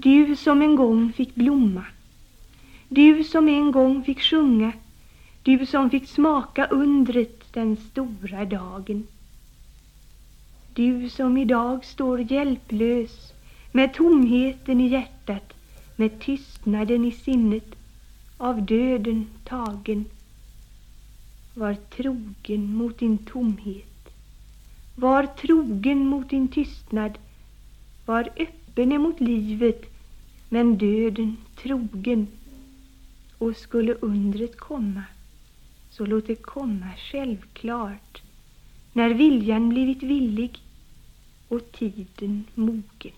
Du som en gång fick blomma. Du som en gång fick sjunga. Du som fick smaka undret den stora dagen. Du som idag står hjälplös med tomheten i hjärtat, med tystnaden i sinnet, av döden tagen. Var trogen mot din tomhet. Var trogen mot din tystnad. Var öppen emot livet, men döden trogen. Och skulle undret komma, så låt det komma självklart, när viljan blivit villig och tiden mogen.